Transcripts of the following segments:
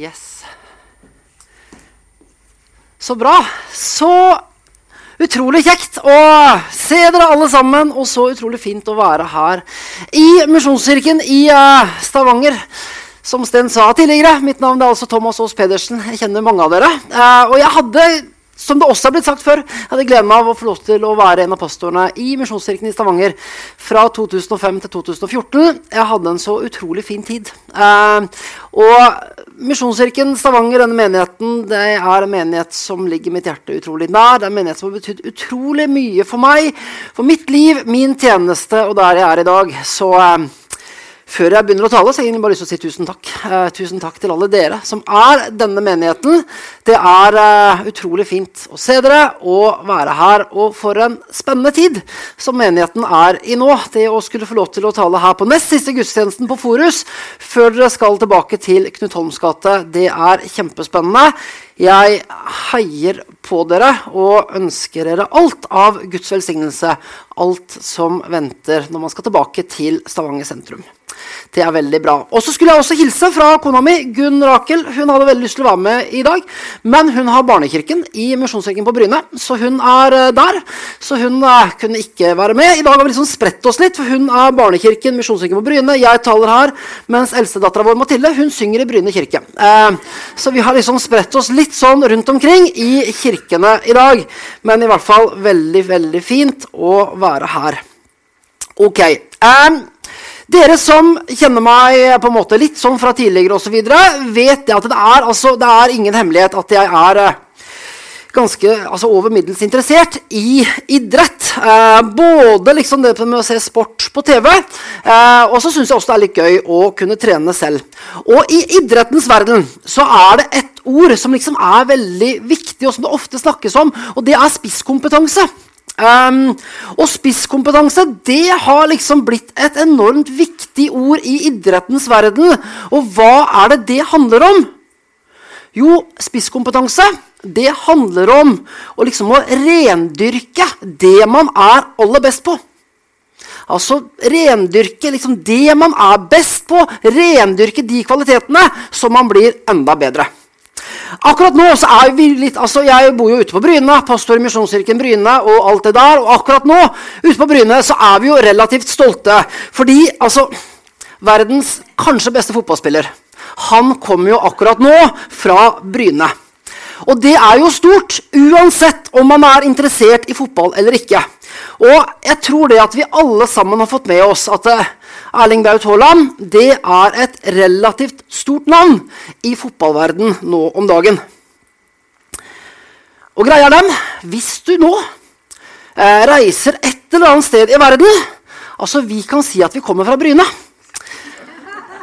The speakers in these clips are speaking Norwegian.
Yes. Så bra. Så utrolig kjekt å se dere alle sammen, og så utrolig fint å være her i Misjonskirken i uh, Stavanger. Som Sten sa tidligere, mitt navn er altså Thomas Aas Pedersen. Jeg kjenner mange av dere. Uh, og jeg hadde som det også har blitt sagt før, jeg hadde gleden av å få lov til å være en av pastorene i Misjonskirken i Stavanger fra 2005 til 2014. Jeg hadde en så utrolig fin tid. Eh, og Misjonskirken Stavanger, denne menigheten, det er en menighet som ligger mitt hjerte utrolig nær. Det er en menighet som har betydd utrolig mye for meg, for mitt liv, min tjeneste og der jeg er i dag. Så eh, før jeg begynner å tale, så har jeg bare lyst til å si tusen takk. Eh, tusen takk til alle dere som er denne menigheten. Det er eh, utrolig fint å se dere og være her. Og for en spennende tid som menigheten er i nå. Det å skulle få lov til å tale her på nest siste gudstjenesten på Forus før dere skal tilbake til Knut Holms gate, det er kjempespennende. Jeg heier på dere og ønsker dere alt av Guds velsignelse. Alt som venter når man skal tilbake til Stavanger sentrum. Det er veldig bra. Og så skulle jeg også hilse fra kona mi, Gunn Rakel. Hun hadde veldig lyst til å være med i dag, men hun har Barnekirken i Misjonskirken på Bryne. Så hun er uh, der. Så hun uh, kunne ikke være med. I dag har vi liksom spredt oss litt, for hun er Barnekirken, Misjonskirken på Bryne. Jeg taler her, mens eldstedattera vår Mathilde hun synger i Bryne kirke. Uh, så vi har liksom spredt oss litt sånn rundt omkring i kirkene i dag. Men i hvert fall veldig, veldig fint å være her. Ok. Um, dere som kjenner meg på en måte litt sånn fra tidligere osv., vet det at det er, altså, det er ingen hemmelighet at jeg er eh, ganske altså, over middels interessert i idrett. Eh, både liksom det med å se sport på TV, eh, og så syns jeg også det er litt gøy å kunne trene selv. Og i idrettens verden så er det et ord som liksom er veldig viktig, og som det ofte snakkes om, og det er spisskompetanse. Um, og spisskompetanse det har liksom blitt et enormt viktig ord i idrettens verden. Og hva er det det handler om? Jo, spisskompetanse det handler om å liksom å rendyrke det man er aller best på. Altså rendyrke liksom det man er best på. Rendyrke de kvalitetene så man blir enda bedre. Akkurat nå så er vi litt, altså Jeg bor jo ute på Bryne, pastor i Misjonskirken Bryne. Og alt det der, og akkurat nå ute på Bryne så er vi jo relativt stolte. Fordi altså Verdens kanskje beste fotballspiller han kommer jo akkurat nå fra Bryne. Og det er jo stort, uansett om man er interessert i fotball eller ikke. Og jeg tror det at vi alle sammen har fått med oss at eh, Erling Braut Haaland det er et relativt stort navn i fotballverden nå om dagen. Og greia er den hvis du nå eh, reiser et eller annet sted i verden Altså, vi kan si at vi kommer fra Bryne.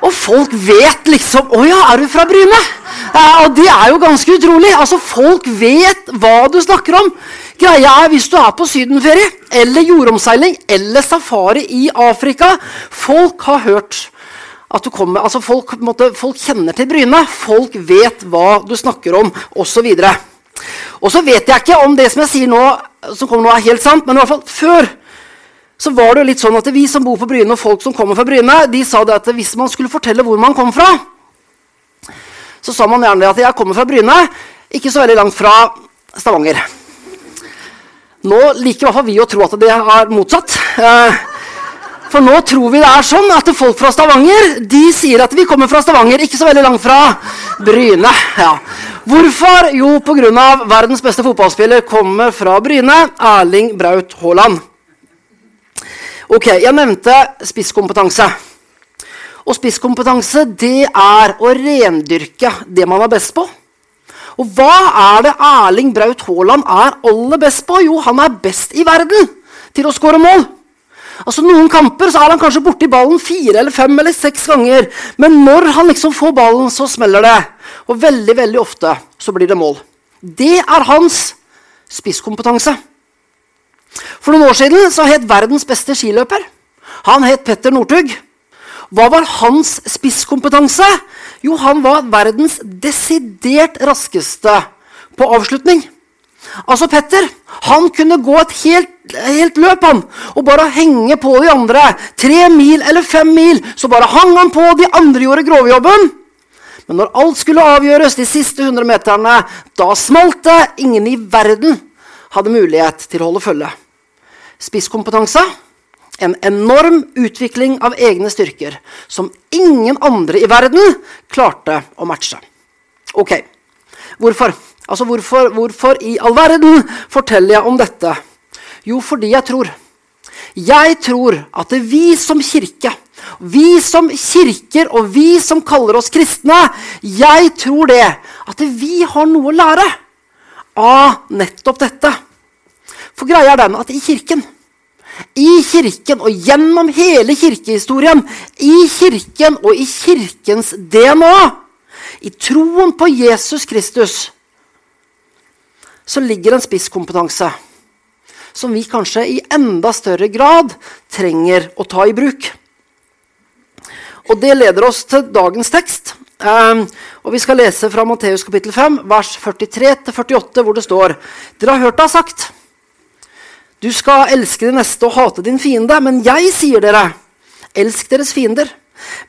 Og folk vet liksom 'Å ja, er du fra Bryne?' Eh, og det er jo ganske utrolig. Altså, Folk vet hva du snakker om. Greia er hvis du er på sydenferie eller jordomseiling eller safari i Afrika Folk har hørt at du kommer, altså folk, måtte, folk kjenner til Bryne. Folk vet hva du snakker om, osv. Og så vet jeg ikke om det som jeg sier nå, som kommer nå er helt sant, men i hvert fall før så var det jo litt sånn at vi som bor på Bryne, og folk som kommer fra Bryne, de sa det at hvis man skulle fortelle hvor man kom fra, så sa man gjerne det at jeg kommer fra Bryne, ikke så veldig langt fra Stavanger. Nå liker i hvert fall vi å tro at det er motsatt. Eh, for nå tror vi det er sånn at folk fra Stavanger de sier at vi kommer fra Stavanger, ikke så veldig langt fra Bryne. Ja. Hvorfor? Jo, pga. verdens beste fotballspiller kommer fra Bryne, Erling Braut Haaland. Ok, Jeg nevnte spisskompetanse. Og spisskompetanse det er å rendyrke det man er best på. Og hva er det Erling Braut Haaland er aller best på? Jo, han er best i verden til å skåre mål. Altså Noen kamper så er han kanskje borti ballen fire eller fem eller seks ganger. Men når han liksom får ballen, så smeller det. Og veldig veldig ofte så blir det mål. Det er hans spisskompetanse. For noen år siden så het verdens beste skiløper Han het Petter Northug. Hva var hans spisskompetanse? Jo, han var verdens desidert raskeste på avslutning. Altså Petter han kunne gå et helt, helt, løp han, og bare henge på de andre. Tre mil eller fem mil, så bare hang han på. De andre gjorde grovjobben. Men når alt skulle avgjøres de siste 100 meterne, da smalt det. Ingen i verden hadde mulighet til å holde følge. Spisskompetanse, en enorm utvikling av egne styrker som ingen andre i verden klarte å matche. Ok, hvorfor? Altså, hvorfor, hvorfor i all verden forteller jeg om dette? Jo, fordi jeg tror. Jeg tror at vi som kirke, vi som kirker og vi som kaller oss kristne, jeg tror det at vi har noe å lære av nettopp dette. For greia er den at i kirken, i kirken og gjennom hele kirkehistorien, i kirken og i kirkens DNA, i troen på Jesus Kristus, så ligger en spisskompetanse som vi kanskje i enda større grad trenger å ta i bruk. Og Det leder oss til dagens tekst. Um, og Vi skal lese fra Matteus kapittel 5, vers 43-48, hvor det står Dere har hørt det har sagt. Du skal elske din neste og hate din fiende. Men jeg sier dere, elsk deres fiender.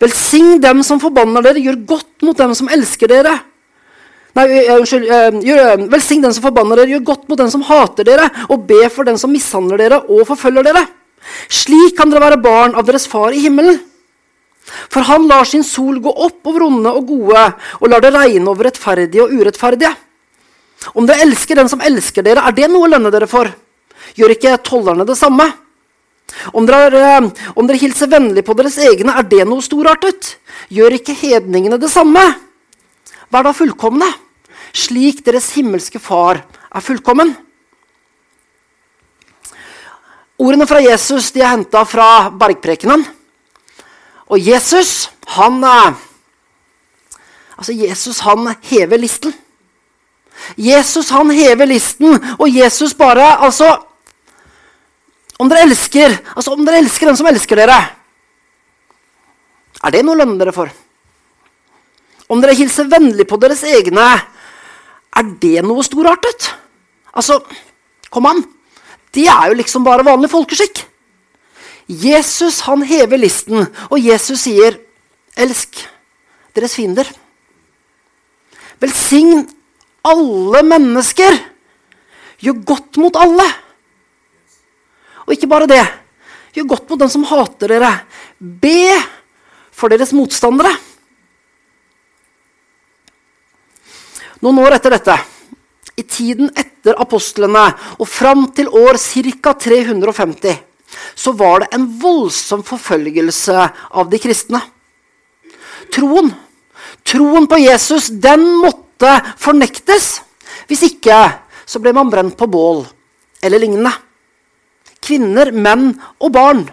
Velsign dem som forbanner dere, gjør godt mot dem som elsker dere. Nei, unnskyld. Velsign dem som forbanner dere, gjør godt mot dem som hater dere, og be for dem som mishandler dere og forfølger dere. Slik kan dere være barn av deres far i himmelen. For han lar sin sol gå opp over onde og gode, og lar det regne over rettferdige og urettferdige. Om dere elsker den som elsker dere, er det noe å lønne dere for? Gjør ikke tollerne det samme? Om dere, om dere hilser vennlig på deres egne, er det noe storartet? Gjør ikke hedningene det samme? Vær da fullkomne, slik deres himmelske Far er fullkommen. Ordene fra Jesus de er henta fra bergprekenen. Og Jesus, han Altså, Jesus, han hever listen. Jesus, han hever listen, og Jesus bare Altså Om dere elsker altså om dere elsker den som elsker dere, er det noe å lønne dere for? Om dere hilser vennlig på deres egne, er det noe storartet? Altså, kom an. Det er jo liksom bare vanlig folkeskikk. Jesus han hever listen, og Jesus sier, 'Elsk deres fiender'. Velsign alle mennesker. Gjør godt mot alle. Og ikke bare det. Gjør godt mot den som hater dere. Be for deres motstandere. Noen år etter dette, i tiden etter apostlene og fram til år ca. 350, så var det en voldsom forfølgelse av de kristne. Troen, troen på Jesus, den måtte fornektes. Hvis ikke så ble man brent på bål eller lignende. Kvinner, menn og barn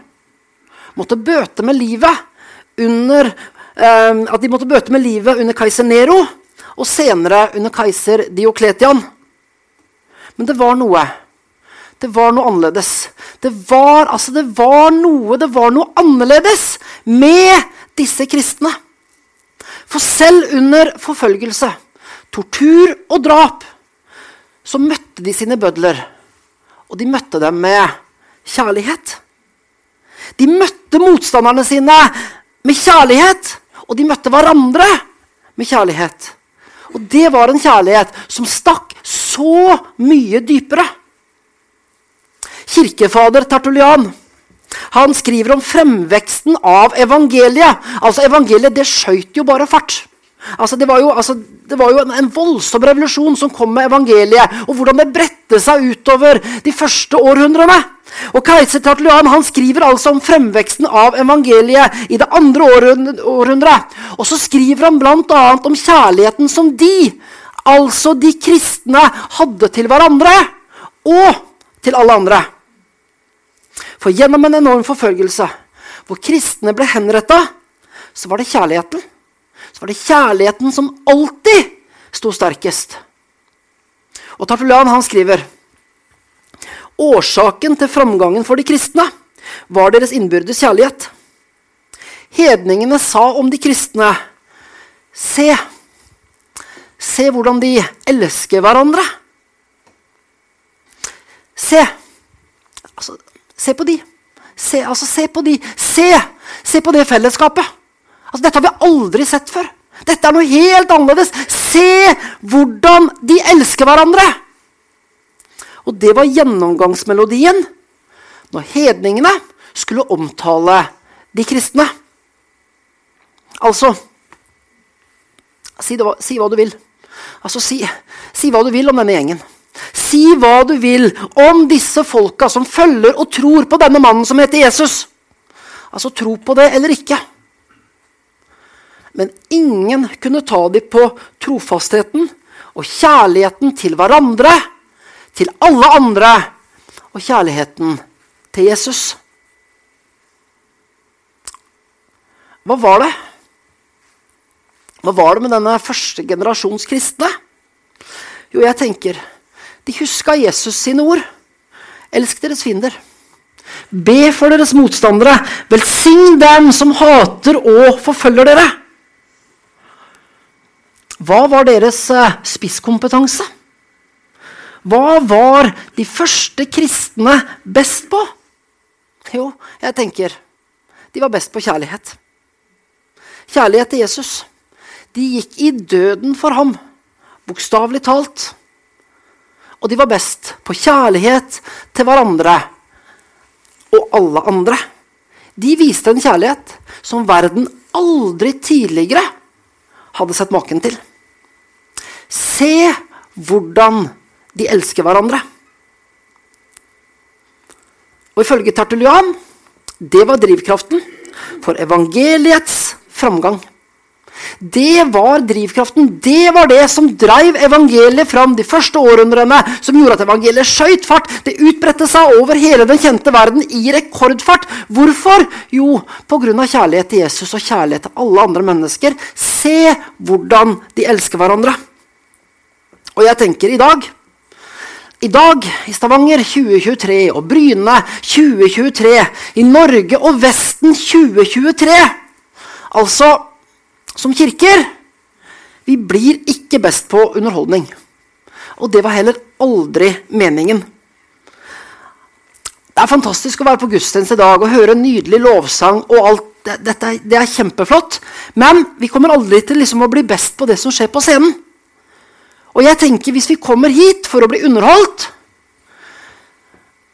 måtte bøte med livet under eh, at de måtte bøte med livet under keiser Nero og senere under keiser Diokletian. Men det var noe. Det var noe annerledes. Det var, altså, det var noe det var noe annerledes med disse kristne. For selv under forfølgelse, tortur og drap så møtte de sine bødler. Og de møtte dem med kjærlighet. De møtte motstanderne sine med kjærlighet, og de møtte hverandre med kjærlighet. Og det var en kjærlighet som stakk så mye dypere. Kirkefader Tertulian han skriver om fremveksten av evangeliet. Altså Evangeliet det skøyt jo bare fart. Altså, det var jo, altså, det var jo en, en, voldsom revolusjon som kom med evangeliet. Og hvordan det bredte seg utover de første århundrene. Og Keiser Tertulian han skriver altså om fremveksten av evangeliet i det andre århundret. Og så skriver han bl.a. om kjærligheten som de, altså de kristne, hadde til hverandre og til alle andre. For gjennom en enorm forfølgelse, hvor kristne ble henretta, så var det kjærligheten. Så var det kjærligheten som alltid sto sterkest. Og Tertulian han skriver Årsaken til framgangen for de kristne var deres innbyrdes kjærlighet. Hedningene sa om de kristne Se, se hvordan de elsker hverandre. Se. Altså, se på de. Se, altså, se på de. Se! Se på det fellesskapet. Altså, dette har vi aldri sett før. Dette er noe helt annerledes. Se hvordan de elsker hverandre! Og det var gjennomgangsmelodien når hedningene skulle omtale de kristne. Altså Si, det, si hva du vil. Altså, si, si hva du vil om denne gjengen. Si hva du vil om disse folka som følger og tror på denne mannen som heter Jesus. Altså tro på det eller ikke. Men ingen kunne ta dem på trofastheten og kjærligheten til hverandre, til alle andre, og kjærligheten til Jesus. Hva var det? Hva var det med denne første generasjons kristne? Jo, jeg tenker de huska Jesus sine ord. Elsk deres fiender. Be for deres motstandere. Velsign dem som hater og forfølger dere. Hva var deres eh, spisskompetanse? Hva var de første kristne best på? Jo, jeg tenker de var best på kjærlighet. Kjærlighet til Jesus. De gikk i døden for ham, bokstavelig talt. Og de var best på kjærlighet til hverandre og alle andre. De viste en kjærlighet som verden aldri tidligere hadde sett maken til. Se hvordan de elsker hverandre. Og ifølge Tertulian det var drivkraften for evangeliets framgang. Det var drivkraften. Det var det som dreiv evangeliet fram de første århundrene. Som gjorde at evangeliet skøyt fart. Det utbredte seg over hele den kjente verden i rekordfart. Hvorfor? Jo, pga. kjærlighet til Jesus og kjærlighet til alle andre mennesker. Se hvordan de elsker hverandre. Og jeg tenker i dag i dag i Stavanger 2023 og Bryne 2023, i Norge og Vesten 2023 Altså som kirker vi blir ikke best på underholdning. Og det var heller aldri meningen. Det er fantastisk å være på gudstjeneste i dag og høre en nydelig lovsang. og alt. Dette, det er kjempeflott. Men vi kommer aldri til liksom å bli best på det som skjer på scenen. Og jeg tenker Hvis vi kommer hit for å bli underholdt,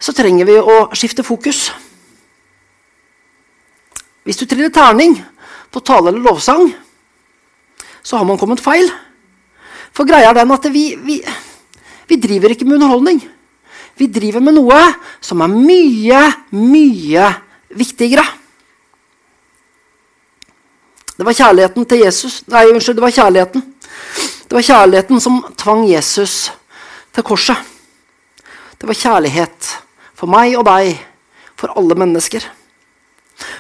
så trenger vi å skifte fokus. Hvis du triller terning på tale eller lovsang, så har man kommet feil. For greia er den at vi, vi, vi driver ikke med underholdning. Vi driver med noe som er mye, mye viktigere. Det var kjærligheten til Jesus Nei, unnskyld, det var kjærligheten. Det var kjærligheten som tvang Jesus til korset. Det var kjærlighet for meg og deg, for alle mennesker.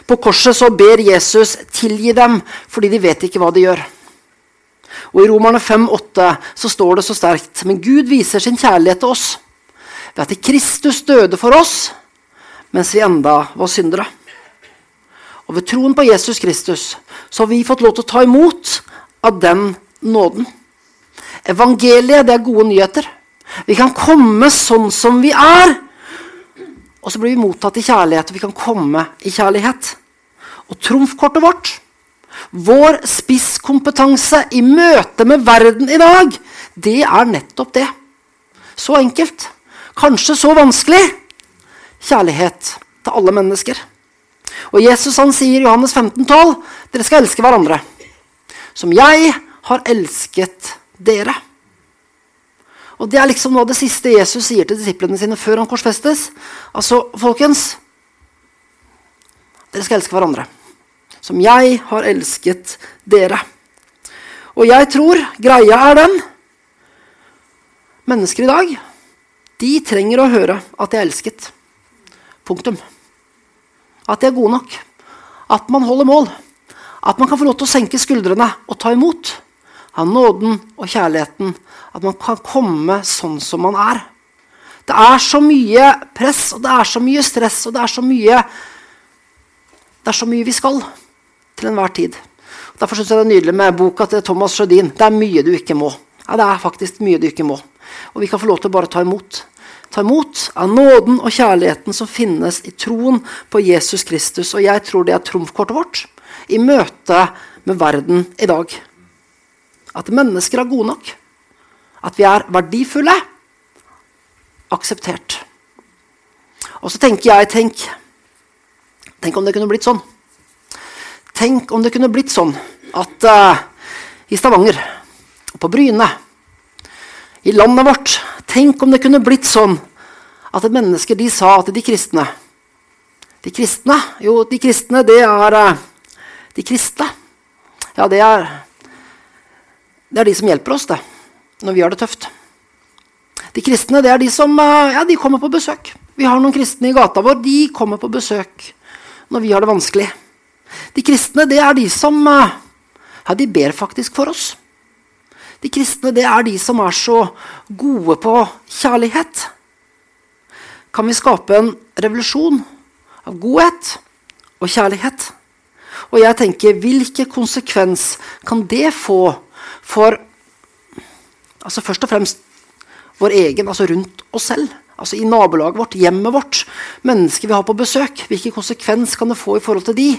På korset så ber Jesus tilgi dem fordi de vet ikke hva de gjør. Og I Romerne 5,8 så står det så sterkt Men Gud viser sin kjærlighet til oss ved at Kristus døde for oss mens vi enda var syndere. Og ved troen på Jesus Kristus så har vi fått lov til å ta imot av den nåden. Evangeliet det er gode nyheter. Vi kan komme sånn som vi er. Og så blir vi mottatt i kjærlighet, og vi kan komme i kjærlighet. Og trumfkortet vårt vår spisskompetanse i møte med verden i dag, det er nettopp det. Så enkelt. Kanskje så vanskelig. Kjærlighet til alle mennesker. Og Jesus han sier i Johannes 15, 12, dere skal elske hverandre. Som jeg har elsket dere. Og Det er liksom noe av det siste Jesus sier til disiplene sine før han korsfestes. Altså, folkens Dere skal elske hverandre som jeg har elsket dere. Og jeg tror greia er den Mennesker i dag de trenger å høre at de er elsket. Punktum. At de er gode nok. At man holder mål. At man kan få lov til å senke skuldrene og ta imot. Av nåden og kjærligheten. At man kan komme sånn som man er. Det er så mye press og det er så mye stress og det er så mye Det er så mye vi skal til enhver tid. Derfor synes jeg det er nydelig med boka til Thomas Sjødin. Det er mye du ikke må. Ja, det er faktisk mye du ikke må. Og vi kan få lov til å bare ta imot. Ta imot av nåden og kjærligheten som finnes i troen på Jesus Kristus. Og jeg tror det er trumfkortet vårt i møte med verden i dag. At mennesker er gode nok. At vi er verdifulle. Akseptert. Og så tenker jeg tenk, tenk om det kunne blitt sånn. Tenk om det kunne blitt sånn at uh, i Stavanger, på Bryne, i landet vårt Tenk om det kunne blitt sånn at mennesker de sa at de kristne De kristne? Jo, de kristne, det er uh, De kristne. Ja, det er Det er de som hjelper oss, det. Når vi har det tøft. De kristne, det er de som uh, Ja, de kommer på besøk. Vi har noen kristne i gata vår. De kommer på besøk når vi har det vanskelig. De kristne, det er de som Ja, de ber faktisk for oss. De kristne det er de som er så gode på kjærlighet. Kan vi skape en revolusjon av godhet og kjærlighet? Og jeg tenker, hvilken konsekvens kan det få for altså først og fremst vår egen, altså rundt oss selv? Altså I nabolaget vårt, hjemmet vårt, mennesker vi har på besøk. Hvilken konsekvens kan det få i forhold til de?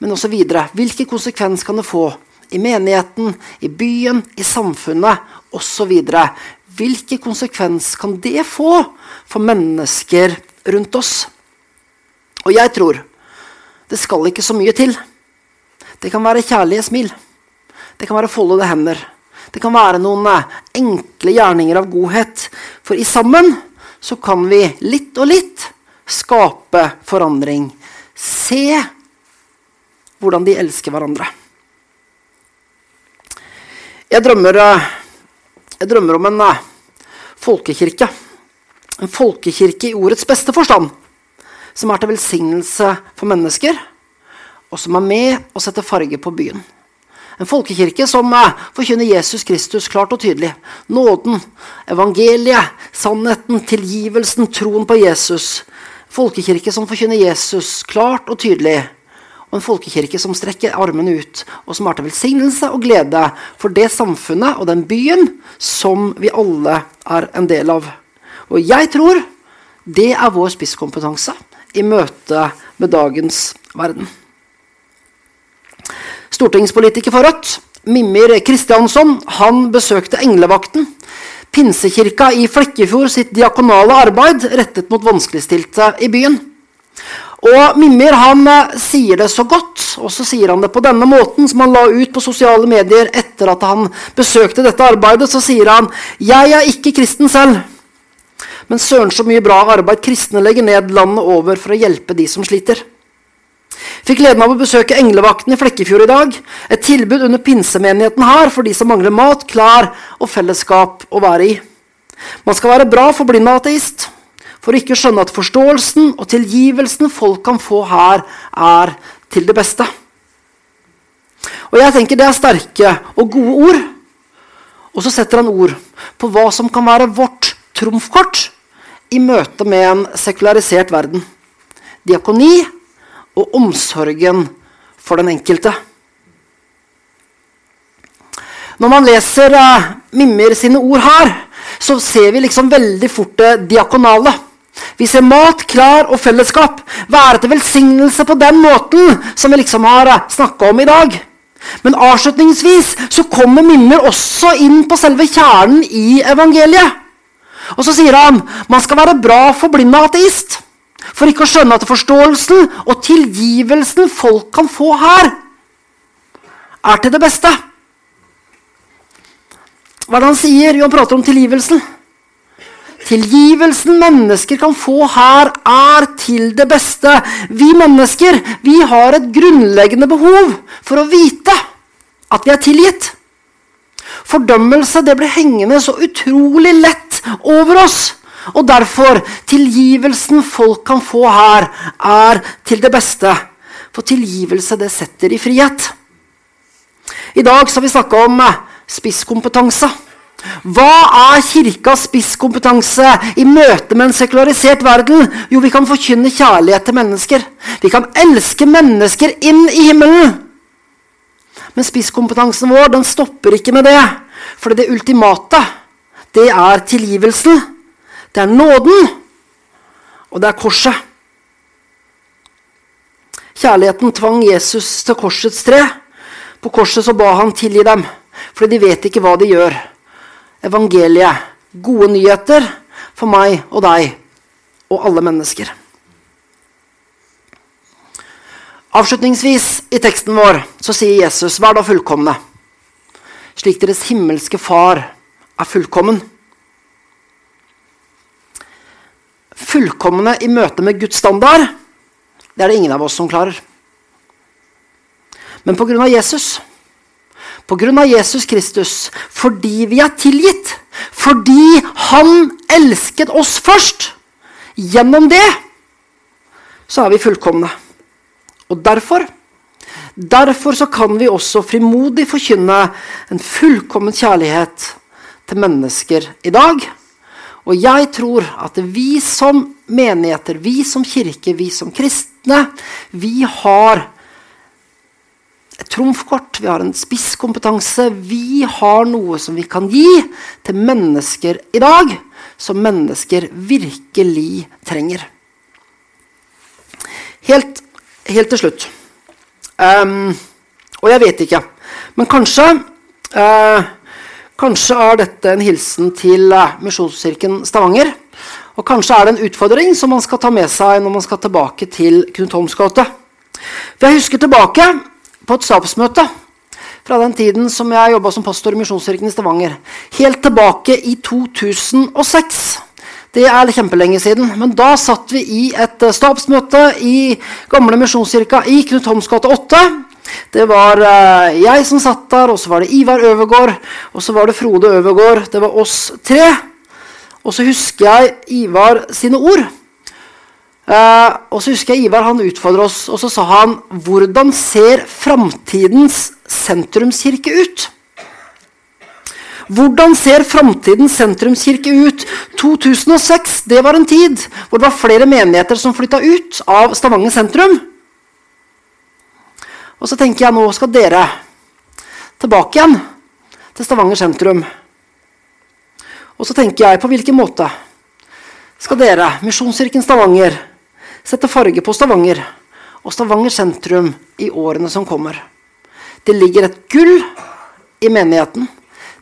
Men også videre. Hvilken konsekvens kan det få i menigheten, i byen, i samfunnet osv. Hvilken konsekvens kan det få for mennesker rundt oss? Og jeg tror det skal ikke så mye til. Det kan være kjærlige smil. Det kan være foldede hender. Det kan være noen eh, enkle gjerninger av godhet. For i sammen så kan vi litt og litt skape forandring. Se hvordan de elsker hverandre. Jeg drømmer, eh, jeg drømmer om en uh, folkekirke. En folkekirke i ordets beste forstand. Som er til velsignelse for mennesker, og som er med og setter farge på byen. En folkekirke som uh, forkynner Jesus Kristus klart og tydelig. Nåden, evangeliet, sannheten, tilgivelsen, troen på Jesus. Folkekirke som forkynner Jesus klart og tydelig og en folkekirke som strekker armene ut, og som er til velsignelse og glede for det samfunnet og den byen som vi alle er en del av. Og jeg tror det er vår spisskompetanse i møte med dagens verden. Stortingspolitiker for Rødt, Mimir Kristiansson, han besøkte Englevakten, pinsekirka i Flekkefjord sitt diakonale arbeid rettet mot vanskeligstilte i byen. Og Mimir han eh, sier det så godt, og så sier han det på denne måten, som han la ut på sosiale medier etter at han besøkte dette arbeidet. Så sier han jeg er ikke kristen selv, men søren så mye bra arbeid kristne legger ned landet over for å hjelpe de som sliter. Fikk gleden av å besøke Englevakten i Flekkefjord i dag. Et tilbud under pinsemenigheten her for de som mangler mat, klær og fellesskap å være i. Man skal være bra for blind ateist for å ikke skjønne at forståelsen og tilgivelsen folk kan få her, er til det beste. Og jeg tenker Det er sterke og gode ord. Og så setter han ord på hva som kan være vårt trumfkort i møte med en sekularisert verden. Diakoni og omsorgen for den enkelte. Når man leser uh, Mimmer sine ord her, så ser vi liksom veldig fort det diakonale. Vi ser mat, klær og fellesskap være til velsignelse på den måten som vi liksom har eh, snakka om i dag. Men avslutningsvis så kommer Mimmer også inn på selve kjernen i evangeliet. Og så sier han man skal være bra for blind ateist. For ikke å skjønne at forståelsen og tilgivelsen folk kan få her, er til det beste. Hva er det han sier? Jo, han prater om tilgivelsen. Tilgivelsen mennesker kan få her, er til det beste. Vi mennesker vi har et grunnleggende behov for å vite at vi er tilgitt. Fordømmelse det blir hengende så utrolig lett over oss. Og derfor tilgivelsen folk kan få her, er til det beste. For tilgivelse det setter i frihet. I dag skal vi snakke om spisskompetanse. Hva er kirkas spisskompetanse i møte med en sekularisert verden? Jo, vi kan forkynne kjærlighet til mennesker. Vi kan elske mennesker inn i himmelen. Men spisskompetansen vår den stopper ikke med det. For det ultimate, det er tilgivelsen. Det er nåden. Og det er korset. Kjærligheten tvang Jesus til korsets tre. På korset så ba han tilgi dem. fordi de vet ikke hva de gjør. Evangeliet, gode nyheter for meg og deg og alle mennesker. Avslutningsvis i teksten vår så sier Jesus, vær da fullkomne, slik deres himmelske Far er fullkommen. Fullkomne i møte med Guds standard, det er det ingen av oss som klarer. Men pga. Jesus, på grunn av Jesus Kristus, fordi vi er tilgitt, fordi Han elsket oss først, gjennom det, så er vi fullkomne. Og derfor Derfor så kan vi også frimodig forkynne en fullkommen kjærlighet til mennesker i dag. Og jeg tror at vi som menigheter, vi som kirke, vi som kristne, vi har et trumfkort, vi har en spisskompetanse. Vi har noe som vi kan gi til mennesker i dag, som mennesker virkelig trenger. Helt, helt til slutt Um, og jeg vet ikke. Men kanskje uh, Kanskje er dette en hilsen til uh, Misjonskirken Stavanger. Og kanskje er det en utfordring som man skal ta med seg når man skal tilbake til Knut Holms gate. For jeg husker tilbake på et stabsmøte fra den tiden som jeg jobba som pastor i Misjonskirken i Stavanger. Helt tilbake i 2006. Det er kjempelenge siden. Men da satt vi i et eh, stabsmøte i gamle Misjonskirka i Knut Holms gate 8. Det var uh, jeg som satt der, og så var det Ivar Øvergård, og så var det Frode Øvergård. Det var oss tre. Og så husker jeg Ivar sine ord. Uh, og så husker jeg Ivar han utfordra oss, og så sa han Hvordan ser framtidens sentrumskirke ut? Hvordan ser framtidens sentrumskirke ut? 2006 det var en tid hvor det var flere menigheter som flytta ut av Stavanger sentrum. Og så tenker jeg nå skal dere tilbake igjen til Stavanger sentrum. Og så tenker jeg på hvilken måte skal dere, Misjonskirken Stavanger, sette farge på Stavanger og Stavanger sentrum i årene som kommer. Det ligger et gull i menigheten.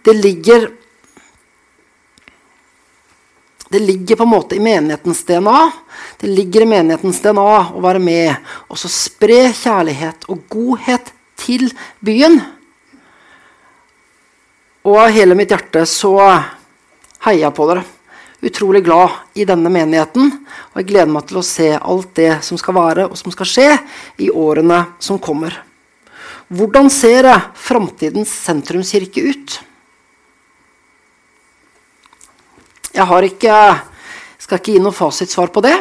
Det ligger det ligger på en måte i menighetens DNA. Det ligger i menighetens DNA å være med og så spre kjærlighet og godhet til byen. Og av hele mitt hjerte så heier jeg på dere. Utrolig glad i denne menigheten. Og jeg gleder meg til å se alt det som skal være og som skal skje i årene som kommer. Hvordan ser framtidens sentrumskirke ut? Jeg har ikke, skal ikke gi noe fasitsvar på det,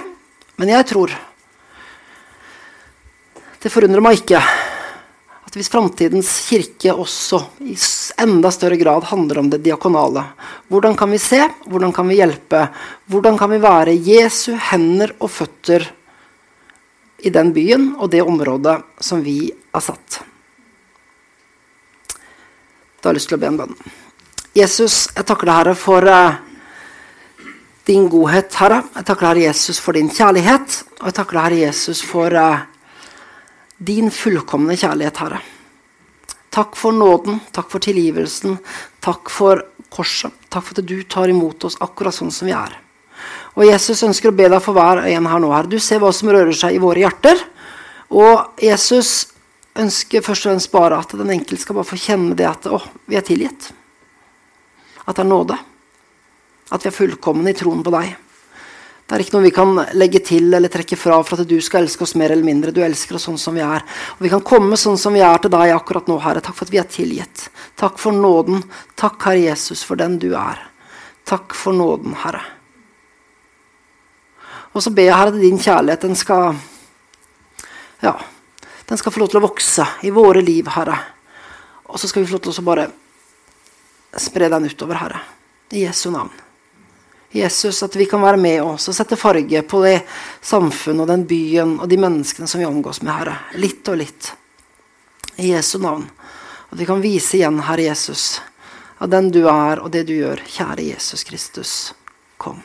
men jeg tror Det forundrer meg ikke at hvis framtidens kirke også i enda større grad handler om det diakonale Hvordan kan vi se? Hvordan kan vi hjelpe? Hvordan kan vi være Jesu hender og føtter i den byen og det området som vi har satt? Da har jeg lyst til å be en bønn. Jesus, jeg takker deg, Herre, for uh, din godhet, Herre. Jeg takker Herre Jesus for din kjærlighet. Og jeg takker Herre Jesus for uh, din fullkomne kjærlighet, Herre. Takk for nåden, takk for tilgivelsen, takk for korset. Takk for at du tar imot oss akkurat sånn som vi er. Og Jesus ønsker å be deg for hver en her nå. Herre. Du ser hva som rører seg i våre hjerter. Og Jesus ønsker først og fremst bare at den enkelte skal bare få kjenne det at å, vi er tilgitt. At det er nåde. At vi er fullkomne i troen på deg. Det er ikke noe vi kan legge til eller trekke fra for at du skal elske oss mer eller mindre. Du elsker oss sånn som vi er. Og vi kan komme sånn som vi er til deg akkurat nå, Herre. Takk for at vi er tilgitt. Takk for nåden. Takk, Herre Jesus, for den du er. Takk for nåden, Herre. Og så ber jeg, Herre, at din kjærlighet den skal Ja, den skal få lov til å vokse i våre liv, Herre. Og så skal vi få lov til å bare spre den utover, Herre. I Jesu navn. Jesus, at vi kan være med oss og sette farge på det samfunnet og den byen og de menneskene som vi omgås med, Herre. Litt og litt. I Jesu navn. At vi kan vise igjen, Herre Jesus, av den du er og det du gjør. Kjære Jesus Kristus, kom.